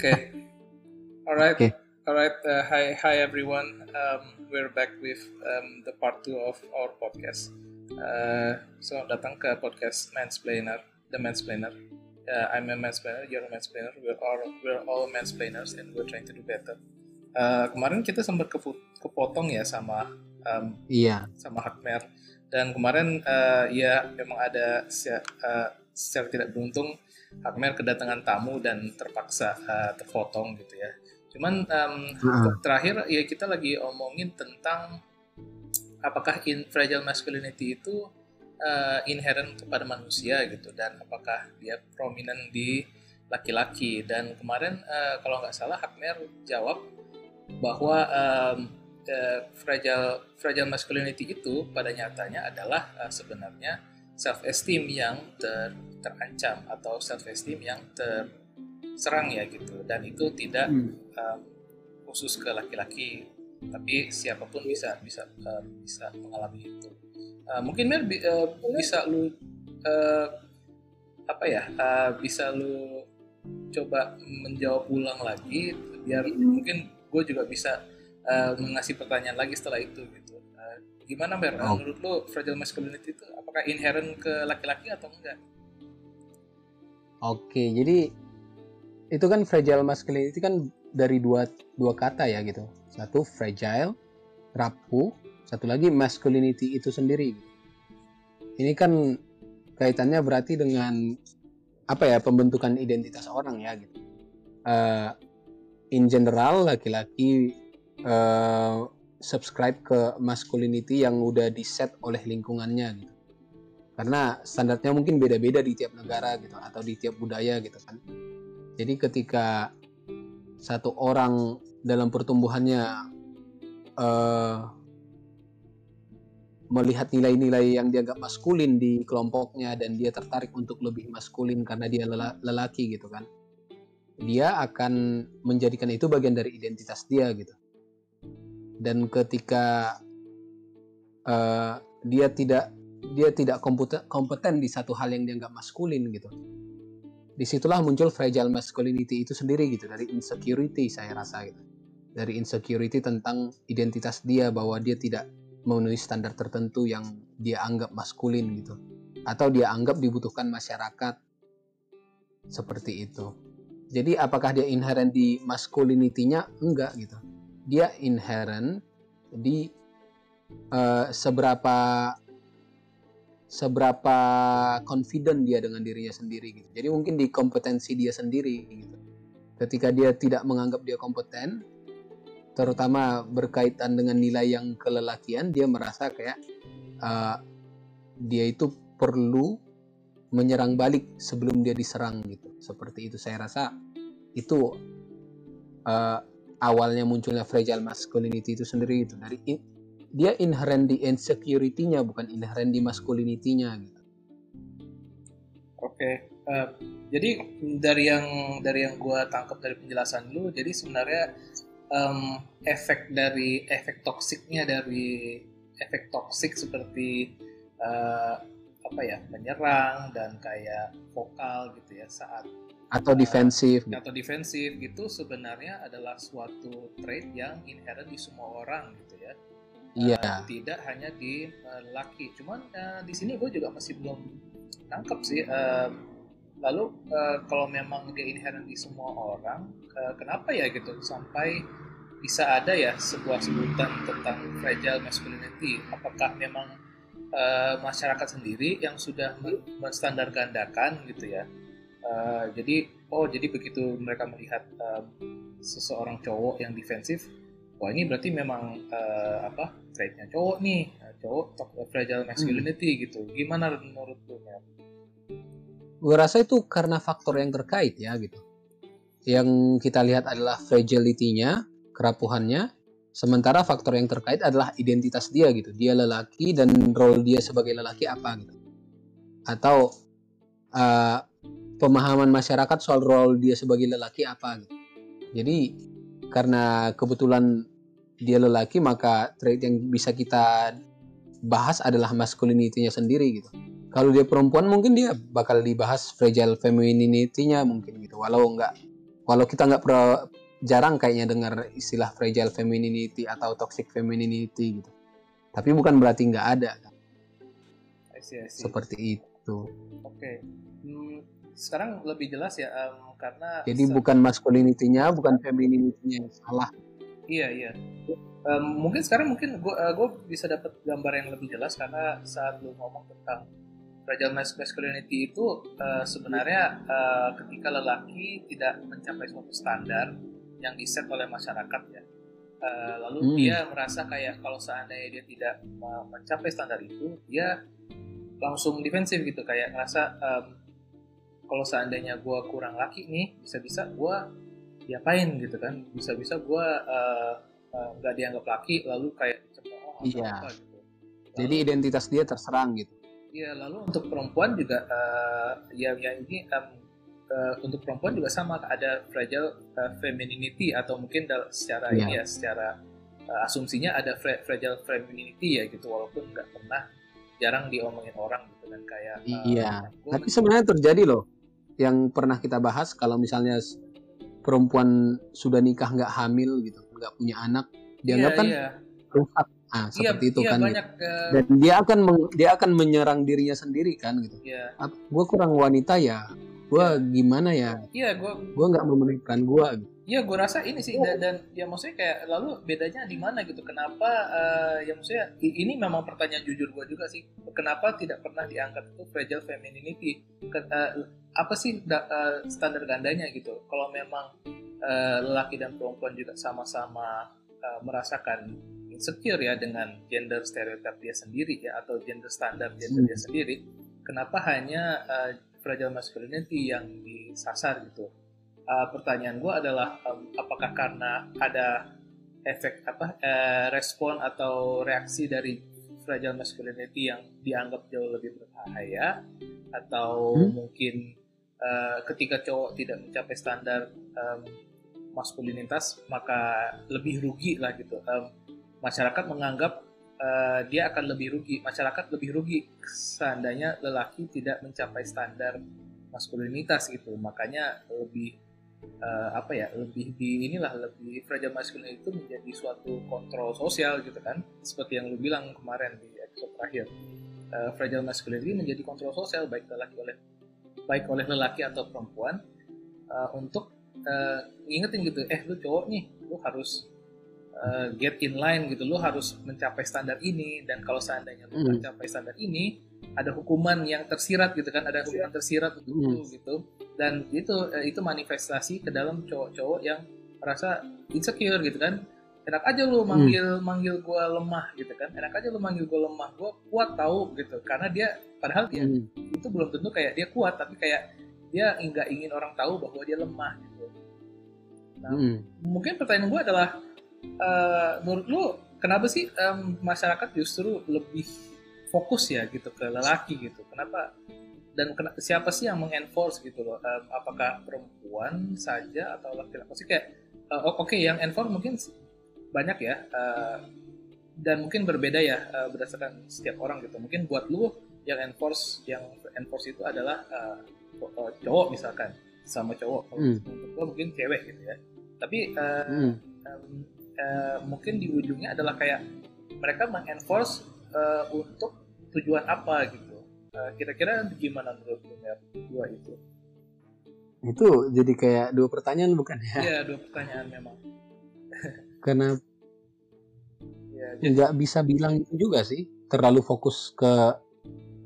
Okay. All right. Okay. All right. Uh, hi, hi everyone. Um, we're back with um, the part two of our podcast. Uh, so datang ke podcast Mansplainer, the Mansplainer. Uh, I'm a mansplainer, you're a mansplainer. We're all we're all mansplainers and we're trying to do better. Uh, kemarin kita sempat kepotong ya sama um, Iya. sama Hakmer dan kemarin uh, ya memang ada se- uh, secara tidak beruntung Hakmer kedatangan tamu dan terpaksa uh, terpotong gitu ya. Cuman um, terakhir ya kita lagi omongin tentang apakah in fragile masculinity itu uh, inherent kepada manusia gitu dan apakah dia prominent di laki-laki dan kemarin uh, kalau nggak salah Hakmer jawab bahwa um, uh, fragile fragile masculinity itu pada nyatanya adalah uh, sebenarnya self esteem yang ter- terancam atau self esteem yang terserang ya gitu. Dan itu tidak Hmm. um, khusus ke laki-laki tapi siapa pun bisa bisa uh, bisa mengalami itu. Uh, mungkin bi- uh, bisa lu uh, apa ya uh, bisa lu coba menjawab ulang lagi biar mungkin gue juga bisa uh, mengasih pertanyaan lagi setelah itu gitu Uh, gimana Mer Uh, Oh. menurut lu fragile masculinity itu apakah inherent ke laki-laki atau enggak Oke, jadi itu kan fragile masculinity kan dari dua dua kata ya gitu. Satu fragile, rapuh, satu lagi masculinity itu sendiri. Ini kan kaitannya berarti dengan apa ya pembentukan identitas orang ya gitu. Eh, in general laki-laki eh, subscribe ke masculinity yang udah di set oleh lingkungannya gitu. Karena standarnya mungkin beda-beda di tiap negara gitu atau di tiap budaya gitu kan. Jadi ketika satu orang dalam pertumbuhannya eh, melihat nilai-nilai yang dianggap maskulin di kelompoknya dan dia tertarik untuk lebih maskulin karena dia lela- lelaki gitu kan dia akan menjadikan itu bagian dari identitas dia gitu dan ketika eh, dia tidak dia tidak kompeten di satu hal yang dianggap maskulin gitu. Di situlah muncul fragile masculinity itu sendiri gitu dari insecurity saya rasa gitu. Dari insecurity tentang identitas dia bahwa dia tidak memenuhi standar tertentu yang dia anggap maskulin gitu. Atau dia anggap dibutuhkan masyarakat seperti itu. Jadi apakah dia inherent di masculinity-nya? Enggak gitu. Dia inherent di eh, seberapa seberapa confident dia dengan dirinya sendiri gitu. Jadi mungkin di kompetensi dia sendiri gitu. Ketika dia tidak menganggap dia kompeten, terutama berkaitan dengan nilai yang kelelakian, dia merasa kayak uh, dia itu perlu menyerang balik sebelum dia diserang gitu. Seperti itu saya rasa itu uh, awalnya munculnya fragile masculinity itu sendiri gitu dari in- dia inherent di insecurity-nya bukan inherent di masculinity-nya gitu. Oke, eh, jadi dari yang dari yang gue tangkap dari penjelasan lu, jadi sebenarnya em, efek dari efek toksiknya dari efek toksik seperti eh, apa ya menyerang dan kayak vokal gitu ya saat Atau defensif atau defensif gitu sebenarnya adalah suatu trait yang inherent di semua orang gitu ya. Iya. Uh, tidak hanya di uh, laki. Cuman uh, di sini gue juga masih belum nangkep sih. Um, lalu uh, kalau memang dia inherent di semua orang, uh, kenapa ya gitu sampai bisa ada ya sebuah sebutan tentang fragile masculinity? Apakah memang uh, masyarakat sendiri yang sudah men- menstandar gandakan gitu ya? Uh, jadi oh jadi begitu mereka melihat um, seseorang cowok yang defensif wah ini berarti memang eh, apa traitnya cowok nih Nah, cowok top fragile masculinity gitu gimana menurut lu Mel? Gue rasa itu karena faktor yang terkait ya gitu. Yang kita lihat adalah fragility-nya, kerapuhannya, sementara faktor yang terkait adalah identitas dia gitu. Dia lelaki dan role dia sebagai lelaki apa gitu. Atau uh, pemahaman masyarakat soal role dia sebagai lelaki apa gitu. Jadi karena kebetulan dia lelaki maka trait yang bisa kita bahas adalah masculinity-nya sendiri gitu. Kalau dia perempuan mungkin dia bakal dibahas fragile femininity-nya mungkin gitu. Walau nggak walau kita nggak pernah jarang kayaknya dengar istilah fragile femininity atau toxic femininity gitu tapi bukan berarti nggak ada kan I see, I see. seperti itu Oke. Hmm, sekarang lebih jelas ya em, karena jadi se- bukan masculinity-nya bukan femininity-nya yang salah Iya iya. Em, mungkin sekarang mungkin gue gue bisa dapat gambar yang lebih jelas karena saat lu ngomong tentang fragile mas- masculinity itu eh, sebenarnya eh, ketika lelaki tidak mencapai suatu standar yang diset oleh masyarakat ya. Eh, lalu Hmm. dia merasa kayak kalau seandainya dia tidak me- mencapai standar itu, dia langsung defensif gitu kayak ngerasa em, kalau seandainya gue kurang laki nih, bisa-bisa gue diapain gitu kan bisa-bisa gue nggak dianggap laki lalu kayak dicemooh atau Iya. apa gitu jadi Lalu- identitas dia terserang gitu Iya, lalu untuk perempuan juga eh, ya ya ini em, eh, untuk perempuan juga sama ada fragile eh, femininity atau mungkin secara Iya. ini ya secara eh, asumsinya ada fra- fragile femininity ya gitu walaupun nggak pernah jarang diomongin orang gitu kan kayak eh, Iya. Tapi sebenarnya terjadi loh yang pernah kita bahas kalau misalnya perempuan sudah nikah nggak hamil gitu, nggak punya anak, dianggap iya, kan iya. rusak. Ah, Iya, seperti itu iya, kan. gitu. banyak eh, Dan dia akan dia akan menyerang dirinya sendiri kan gitu. iya Gue kurang wanita ya, gue gimana ya, iya gue gue nggak memenuhi peran gue. Gitu. Iya, gue rasa ini sih dan, dan ya maksudnya kayak lalu bedanya di mana gitu? Kenapa eh, ya maksudnya ini memang pertanyaan jujur gue juga sih. Kenapa tidak pernah diangkat itu fragile femininity? Ke- eh, apa sih da- eh, standar gandanya gitu? Kalau memang eh, lelaki dan perempuan juga sama-sama eh, merasakan insecure ya dengan gender stereotip dia sendiri ya atau gender standar gender Hmm. dia sendiri, kenapa hanya eh, fragile masculinity yang disasar gitu? Uh, pertanyaan gue adalah um, apakah karena ada efek apa eh, respon atau reaksi dari fragile masculinity yang dianggap jauh lebih berbahaya? Atau Hmm. mungkin eh, ketika cowok tidak mencapai standar em, maskulinitas maka lebih rugi lah gitu. Em, masyarakat menganggap eh, dia akan lebih rugi. Masyarakat lebih rugi seandainya lelaki tidak mencapai standar maskulinitas gitu. Makanya lebih eh, apa ya lebih di inilah lebih fragile masculinity itu menjadi suatu kontrol sosial gitu kan seperti yang lu bilang kemarin di episode terakhir Eh, fragile masculinity menjadi kontrol sosial baik lelaki oleh baik oleh lelaki atau perempuan eh, untuk eh, ngingetin gitu eh lu cowok nih lu harus eh, get in line gitu lu harus mencapai standar ini dan kalau seandainya lu Hmm. mencapai standar ini ada hukuman yang tersirat gitu kan ada hukuman tersirat untuk Hmm. lu gitu. Dan itu eh, itu manifestasi ke dalam cowok-cowok yang merasa insecure gitu kan. Enak aja lu manggil manggil gue lemah gitu kan. Enak aja lu manggil gue lemah gue kuat tahu gitu. Karena dia padahal dia Hmm. itu belum tentu kayak dia kuat tapi kayak dia nggak ingin orang tahu bahwa dia lemah gitu. Nah Hmm. mungkin pertanyaan gue adalah eh, menurut lu kenapa sih em, masyarakat justru lebih fokus ya gitu ke lelaki gitu. Kenapa? Dan kena- siapa sih yang mengenforce gitu loh? Em, apakah perempuan saja atau laki-laki? Maksudnya kayak o- oke yang enforce mungkin banyak ya eh, dan mungkin berbeda ya eh, berdasarkan setiap orang gitu. Mungkin buat lu yang enforce yang enforce itu adalah eh, cowok misalkan sama cowok. Kalau Hmm. untuk mungkin cewek gitu ya. Tapi eh, Hmm. em, eh, mungkin di ujungnya adalah kayak mereka mengenforce eh, untuk tujuan apa gitu. Eh, kira-kira gimana menurut lu dua itu. Itu jadi kayak dua pertanyaan bukan ya? Iya dua pertanyaan memang. Karena ya, jadi, nggak bisa bilang itu juga sih. Terlalu fokus ke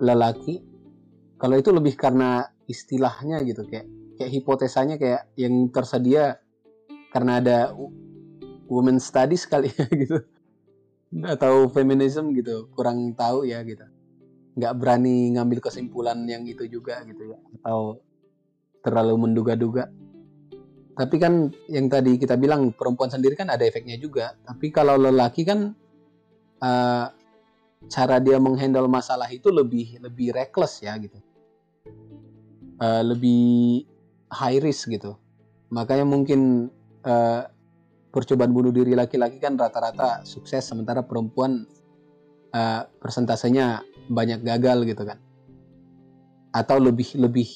lelaki. Kalau itu lebih karena istilahnya gitu kayak kayak hipotesanya kayak yang tersedia karena ada women studies kali ya gitu. Atau feminism gitu kurang tahu ya gitu nggak berani ngambil kesimpulan yang itu juga gitu ya atau terlalu menduga-duga. Tapi kan yang tadi kita bilang perempuan sendiri kan ada efeknya juga. Tapi kalau lelaki kan eh, cara dia menghandle masalah itu lebih lebih reckless ya gitu. Eh, lebih high risk gitu. Makanya mungkin eh, percobaan bunuh diri laki-laki kan rata-rata sukses sementara perempuan eh, persentasenya banyak gagal gitu kan atau lebih lebih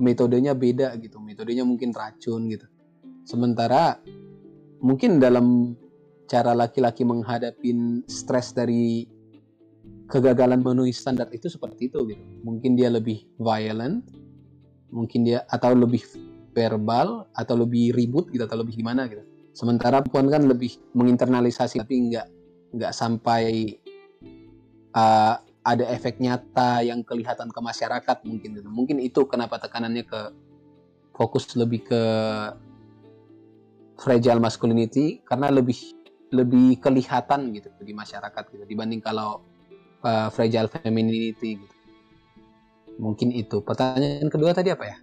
metodenya beda gitu metodenya mungkin racun gitu Sementara mungkin dalam cara laki-laki menghadapi stres dari kegagalan memenuhi standar itu seperti itu gitu. Mungkin dia lebih violent, mungkin dia atau lebih verbal atau lebih ribut gitu atau lebih gimana gitu. Sementara perempuan kan lebih menginternalisasi tapi nggak nggak sampai uh, ada efek nyata yang kelihatan ke masyarakat mungkin gitu. Mungkin itu kenapa tekanannya ke fokus lebih ke fragile masculinity karena lebih lebih kelihatan gitu di masyarakat gitu dibanding kalau uh, fragile femininity gitu. Mungkin itu. Pertanyaan kedua tadi apa ya?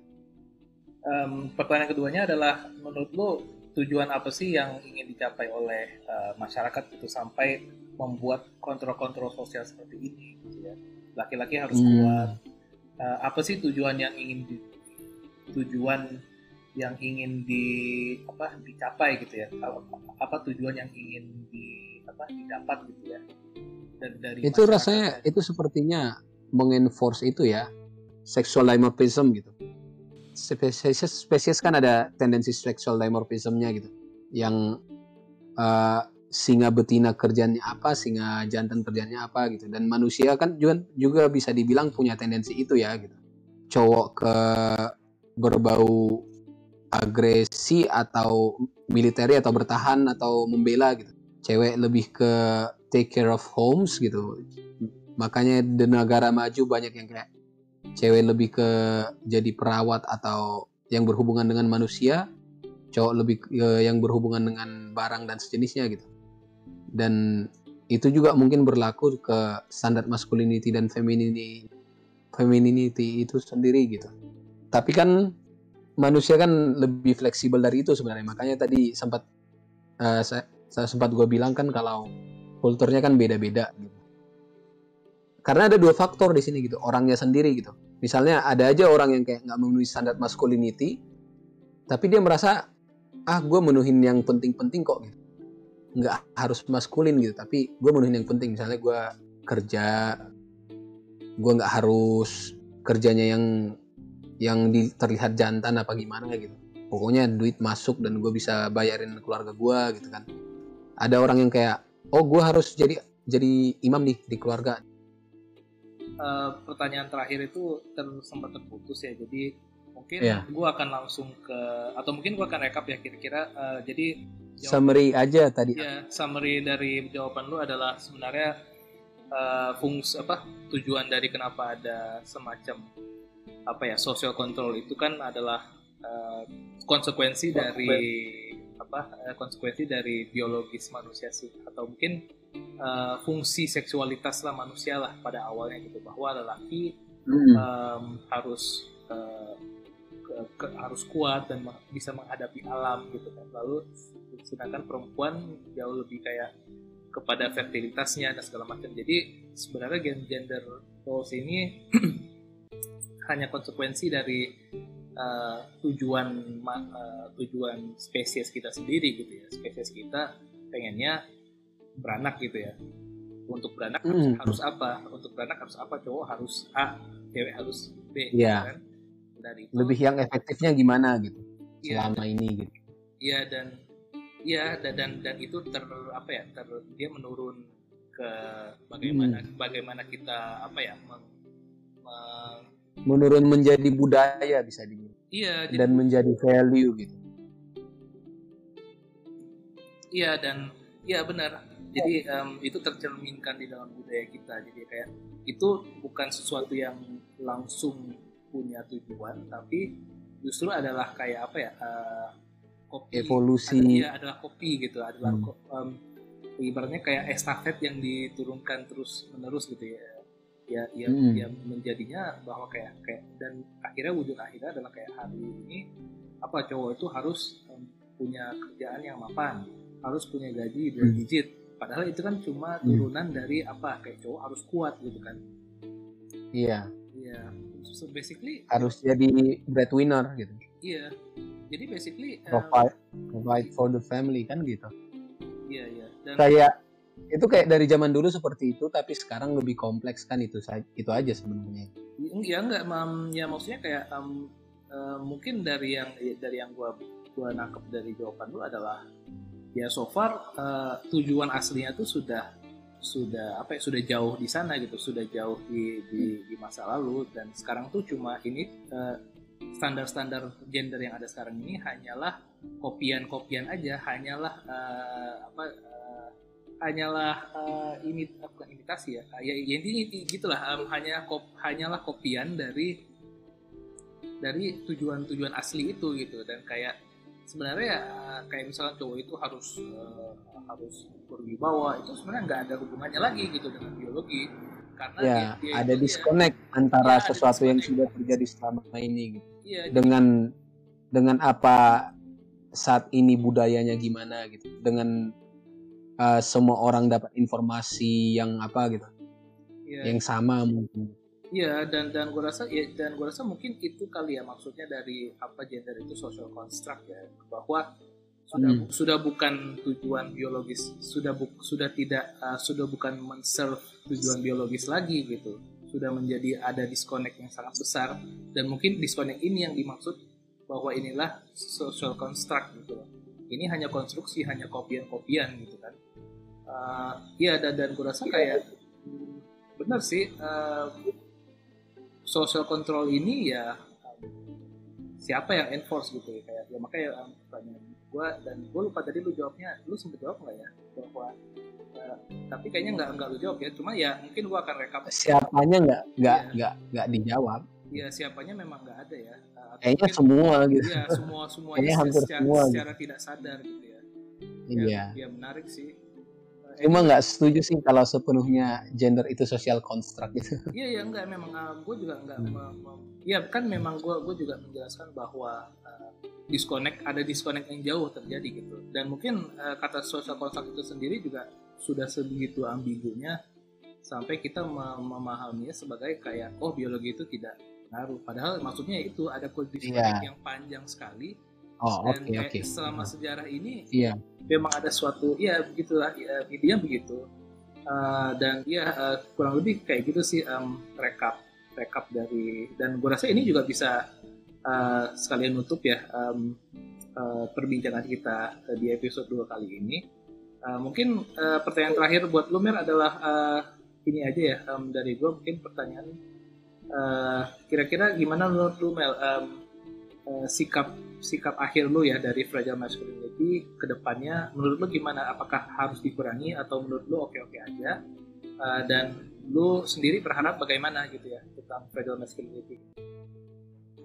Um, pertanyaan keduanya adalah menurut lo tujuan apa sih yang ingin dicapai oleh uh, masyarakat itu sampai membuat kontrol-kontrol sosial seperti ini. Laki-laki harus hmm. kuat. Uh, apa sih tujuan yang ingin di, tujuan yang ingin di apa dicapai gitu ya apa tujuan yang ingin di apa didapat gitu ya dari, dari itu rasanya ya. itu sepertinya mengenforce itu ya sexual dimorphism gitu spesies spesies kan ada tendensi sexual dimorphismnya gitu yang uh, singa betina kerjanya apa singa jantan kerjanya apa gitu dan manusia kan juga juga bisa dibilang punya tendensi itu ya gitu cowok ke berbau agresi atau militer atau bertahan atau membela gitu. Cewek lebih ke take care of homes gitu. Makanya di negara maju banyak yang kayak cewek lebih ke jadi perawat atau yang berhubungan dengan manusia, cowok lebih ke yang berhubungan dengan barang dan sejenisnya gitu. Dan itu juga mungkin berlaku ke standar masculinity dan femininity femininity itu sendiri gitu. Tapi kan manusia kan lebih fleksibel dari itu sebenarnya. Makanya tadi sempat uh, saya, saya sempat gue bilang kan kalau kulturnya kan beda-beda gitu. Karena ada dua faktor di sini gitu orangnya sendiri gitu. Misalnya ada aja orang yang kayak nggak memenuhi standar masculinity tapi dia merasa ah gue menuhin yang penting-penting kok gitu nggak harus maskulin gitu tapi gue menuhin yang penting. Misalnya gue kerja gue nggak harus kerjanya yang yang di, terlihat jantan apa gimana gitu. Pokoknya duit masuk dan gue bisa bayarin keluarga gue gitu kan. Ada orang yang kayak oh gue harus jadi jadi imam nih di keluarga. Uh, pertanyaan terakhir itu ter, sempat terputus ya. Jadi mungkin yeah. gue akan langsung ke atau mungkin gue akan rekap ya kira-kira. Uh, jadi summary aja tadi. Ya summary dari jawaban lu adalah sebenarnya uh, fungsi apa tujuan dari kenapa ada semacam apa ya social control itu kan adalah uh, konsekuensi dari apa uh, konsekuensi dari biologis manusia sih. Atau mungkin uh, fungsi seksualitas lah manusia lah pada awalnya gitu. Bahwa lelaki hmm. um, harus uh, ke, ke, harus kuat dan bisa menghadapi alam gitu kan. Lalu sedangkan perempuan jauh lebih kayak kepada fertilitasnya dan segala macam. Jadi sebenarnya gender roles ini hanya konsekuensi dari uh, tujuan uh, tujuan spesies kita sendiri gitu ya. Spesies kita pengennya beranak gitu ya. Untuk beranak mm. harus, harus apa? Untuk beranak harus apa? Cowok harus A cewek harus B yeah. Gitu kan? Dari itu, lebih yang efektifnya gimana gitu? Ya, selama ini gitu. Iya dan iya dan, dan dan itu ter apa ya ter dia menurun ke bagaimana hmm. bagaimana kita apa ya meng, meng, menurun menjadi budaya bisa dibilang. Iya. Dan jadi, menjadi value gitu. Iya dan iya benar. Jadi um, itu tercerminkan di dalam budaya kita. Jadi kayak itu bukan sesuatu yang langsung punya tujuan, tapi justru adalah kayak apa ya? Uh, kopi. Evolusi. Iya adalah kopi gitu. Adalah hmm. um, ibaratnya kayak estafet yang diturunkan terus menerus gitu ya ya ya hmm. ya menjadinya bahwa kayak kayak dan akhirnya wujud akhirnya adalah kayak hari ini apa cowok itu harus um, punya kerjaan yang mapan harus punya gaji dua hmm. digit padahal itu kan cuma hmm. turunan hmm. dari apa kayak cowok harus kuat gitu kan iya iya so basically harus jadi breadwinner gitu iya jadi basically provide um, provide for the family kan gitu. Iya iya. Dan kayak itu kayak dari zaman dulu seperti itu tapi sekarang lebih kompleks kan itu itu aja sebenarnya. Ya enggak mam. Ya maksudnya kayak um, uh, mungkin dari yang dari yang gua gue nangkep dari jawaban lu adalah ya so far uh, tujuan aslinya tuh sudah sudah apa ya sudah jauh di sana gitu sudah jauh di di, di masa lalu. Dan sekarang tuh cuma ini uh, standar-standar gender yang ada sekarang ini hanyalah kopian-kopian aja hanyalah uh, apa uh, hanyalah uh, ini bukan imitasi ya ya, ya intinya gitulah um, hanya kop, hanyalah kopian dari dari tujuan-tujuan asli itu gitu. Dan kayak sebenarnya ya kayak misalnya cowok itu harus uh, harus berwibawa itu sebenarnya nggak ada hubungannya lagi gitu dengan biologi karena ya, dia, dia ada disconnect dia, antara ya, sesuatu yang sudah terjadi selama ini gitu. Ya, dengan jadi, dengan apa saat ini budayanya gimana gitu. Dengan uh, semua orang dapat informasi yang apa gitu. Ya. yang sama mungkin. Iya dan dan gue rasa ya dan gue rasa mungkin itu kali ya maksudnya dari apa gender itu social construct ya. Bahwa sudah hmm. sudah bukan tujuan biologis sudah bu, sudah tidak uh, sudah bukan menserve tujuan biologis lagi gitu. Sudah menjadi ada disconnect yang sangat besar dan mungkin disconnect ini yang dimaksud bahwa inilah social construct gitu ini hanya konstruksi hanya kopian-kopian gitu kan. Uh, ya dan dan gue rasa kayak benar sih uh, social control ini ya siapa yang enforce gitu ya? Kayak ya makanya um, pertanyaan gue dan gue lupa tadi lu jawabnya. Lu sempet jawab nggak ya? Bahwa uh, tapi kayaknya nggak nggak lu jawab ya. Cuma ya mungkin gue akan rekap. Siapanya nggak nggak ya. nggak nggak dijawab. Iya siapanya memang nggak ada ya. Uh, kayaknya semua gitu. Ya semua semuanya secara, semua, secara gitu. tidak sadar gitu ya. Iya. ya, ya menarik sih. Cuma nggak setuju sih kalau sepenuhnya gender itu sosial konstruk gitu. Iya iya enggak memang uh, gue juga enggak hmm. Iya kan memang gue gue juga menjelaskan bahwa uh, disconnect ada disconnect yang jauh terjadi gitu. Dan mungkin uh, kata social construct itu sendiri juga sudah sebegitu ambigunya sampai kita mem memahaminya sebagai kayak oh biologi itu tidak ngaruh. Padahal maksudnya itu ada disconnect yeah. yang panjang sekali. Oh, dan okay, okay. selama sejarah ini yeah memang ada suatu ya begitulah ya, intinya begitu. Uh, dan ya uh, kurang lebih kayak gitu sih um, rekap rekap dari dan gue rasa ini juga bisa uh, sekalian nutup ya um, uh, perbincangan kita di episode dua kali ini. Uh, mungkin uh, pertanyaan terakhir buat Lumer adalah uh, ini aja ya um, dari gue mungkin pertanyaan kira-kira uh, gimana menurut lu Mel um, uh, sikap sikap akhir lu ya dari fragile masculinity ke depannya? Menurut lu gimana? Apakah harus dikurangi atau menurut lu oke-oke aja? Uh, dan lu sendiri berharap bagaimana gitu ya tentang fragile masculinity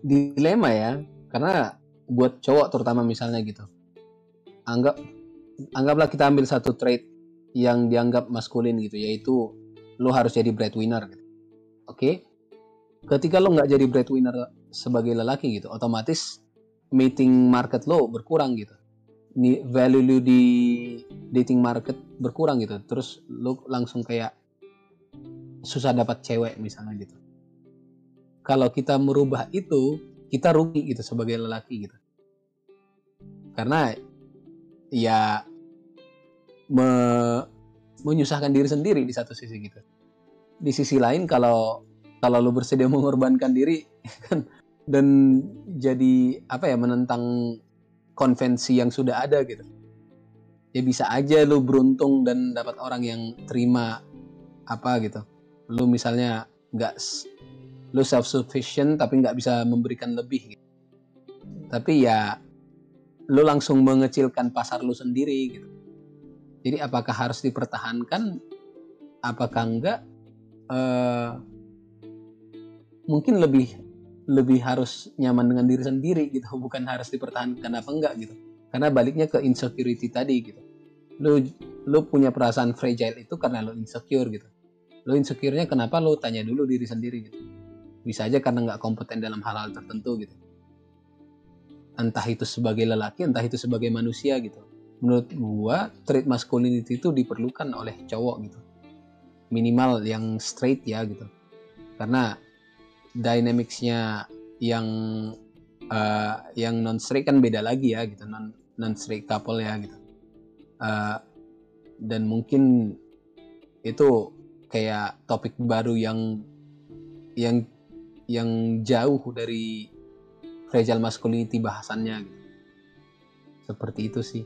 dilema ya. Karena buat cowok terutama misalnya gitu. Anggap anggaplah kita ambil satu trait yang dianggap maskulin gitu yaitu lu harus jadi breadwinner gitu. Oke? Okay? ketika lo nggak jadi breadwinner sebagai lelaki gitu otomatis meeting market lo berkurang gitu. Value lu di dating market berkurang gitu. Terus lo langsung kayak susah dapat cewek misalnya gitu kalau kita merubah itu kita rugi gitu sebagai lelaki gitu. Karena ya me, menyusahkan diri sendiri di satu sisi gitu. Di sisi lain kalau kalau lo bersedia mengorbankan diri kan dan jadi apa ya menentang konvensi yang sudah ada gitu. Ya bisa aja lu beruntung dan dapat orang yang terima apa gitu. Lu misalnya nggak lu self sufficient tapi nggak bisa memberikan lebih. Gitu. tapi ya lu langsung mengecilkan pasar lu sendiri gitu. Jadi apakah harus dipertahankan? Apakah enggak? Uh, mungkin lebih lebih harus nyaman dengan diri sendiri gitu. Bukan harus dipertahankan apa enggak gitu. Karena baliknya ke insecurity tadi gitu. Lu lu punya perasaan fragile itu karena lu insecure gitu. Lu insecure-nya kenapa? Lu tanya dulu diri sendiri gitu bisa aja karena nggak kompeten dalam hal-hal tertentu gitu. Entah itu sebagai lelaki entah itu sebagai manusia gitu. Menurut gua trait masculinity itu diperlukan oleh cowok gitu. Minimal yang straight ya gitu. Karena dynamicsnya yang uh, yang non straight kan beda lagi ya gitu. Non non straight couple ya gitu. Uh, dan mungkin itu kayak topik baru yang yang yang jauh dari fragile masculinity bahasannya gitu. seperti itu sih.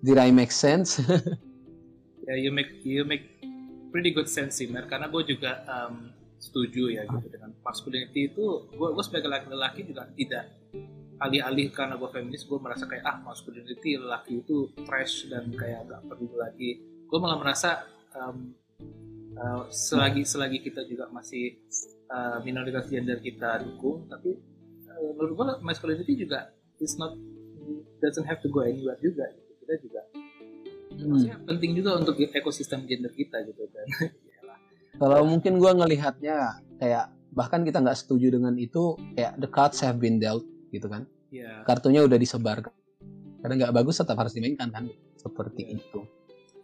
Did I make sense? Ya yeah, you make you make pretty good sense sih Mer. Karena gue juga um, setuju ya gitu dengan masculinity itu. Gue gue sebagai laki-laki juga tidak alih-alih karena gue feminis gue merasa kayak ah masculinity laki itu trash dan kayak gak perlu lagi. Gue malah merasa um, uh, selagi selagi kita juga masih uh, minoritas gender kita dukung tapi uh, menurut gue masculinity juga is not doesn't have to go anywhere juga gitu. kita juga hmm. maksudnya penting juga untuk ekosistem gender kita gitu kan kalau mungkin gue ngelihatnya kayak bahkan kita nggak setuju dengan itu kayak the cards have been dealt gitu kan yeah. kartunya udah disebar karena nggak bagus tetap harus dimainkan kan seperti yeah. itu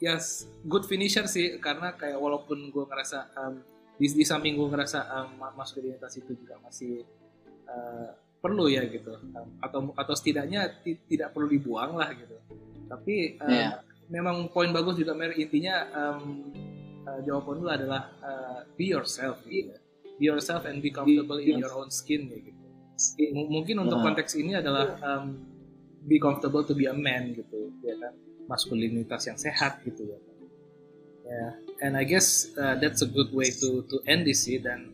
yes good finisher sih karena kayak walaupun gue ngerasa um, di, di samping gue ngerasa um, maskulinitas itu juga masih uh, perlu ya gitu. Um, atau atau setidaknya tidak perlu dibuang lah gitu. Tapi um, yeah. memang poin bagus juga Mer. Intinya um, uh, jawaban lu adalah uh, be yourself. Gitu. be yourself and be comfortable in your own skin ya gitu. M mungkin untuk konteks ini adalah um, be comfortable to be a man gitu ya kan. Maskulinitas yang sehat gitu ya ya yeah. and I guess uh, that's a good way to to end this sih dan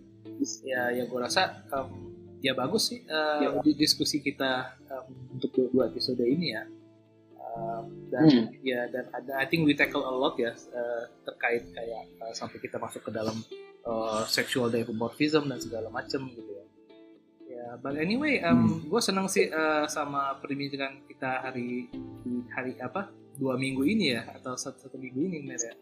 ya ya gue rasa um, ya bagus sih uh, ya. di diskusi kita um, untuk dua episode ini ya uh, dan hmm. ya dan ada I think we tackle a lot ya uh, terkait kayak uh, sampai kita masuk ke dalam uh, sexual dimorphism dan segala macam gitu ya Ya, but anyway, um, hmm. gue seneng sih uh, sama perbincangan kita hari hari apa dua minggu ini ya atau satu satu minggu ini Mer ya.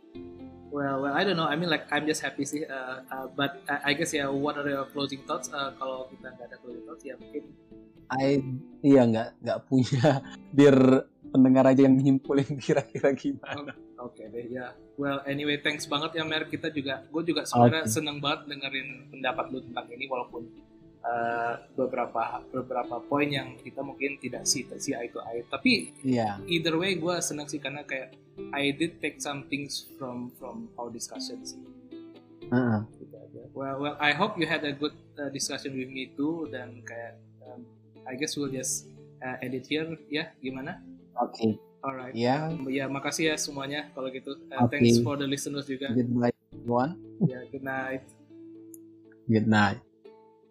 Well, well, I don't know. I mean, like I'm just happy sih. Uh, uh, but uh, I guess ya, yeah, what are your closing thoughts? Uh, kalau kita nggak ada closing thoughts ya mungkin. I iya nggak nggak punya biar pendengar aja yang nyimpulin kira-kira gimana. Oke okay deh ya. Well anyway thanks banget ya Mer kita juga gue juga sebenarnya okay. seneng banget dengerin pendapat lu tentang ini walaupun uh, beberapa beberapa poin yang kita mungkin tidak see si eye to eye tapi yeah. either way gue senang sih karena kayak I did take some things from from our discussion sih uh-huh. gitu aja well well I hope you had a good uh, discussion with me too dan kayak um, I guess we'll just uh, edit here ya gimana oke okay. Alright. Ya. Yeah. Ya, makasih ya semuanya kalau gitu. Uh, okay. Thanks for the listeners juga. Good night, everyone. Ya, yeah, good night. Good night.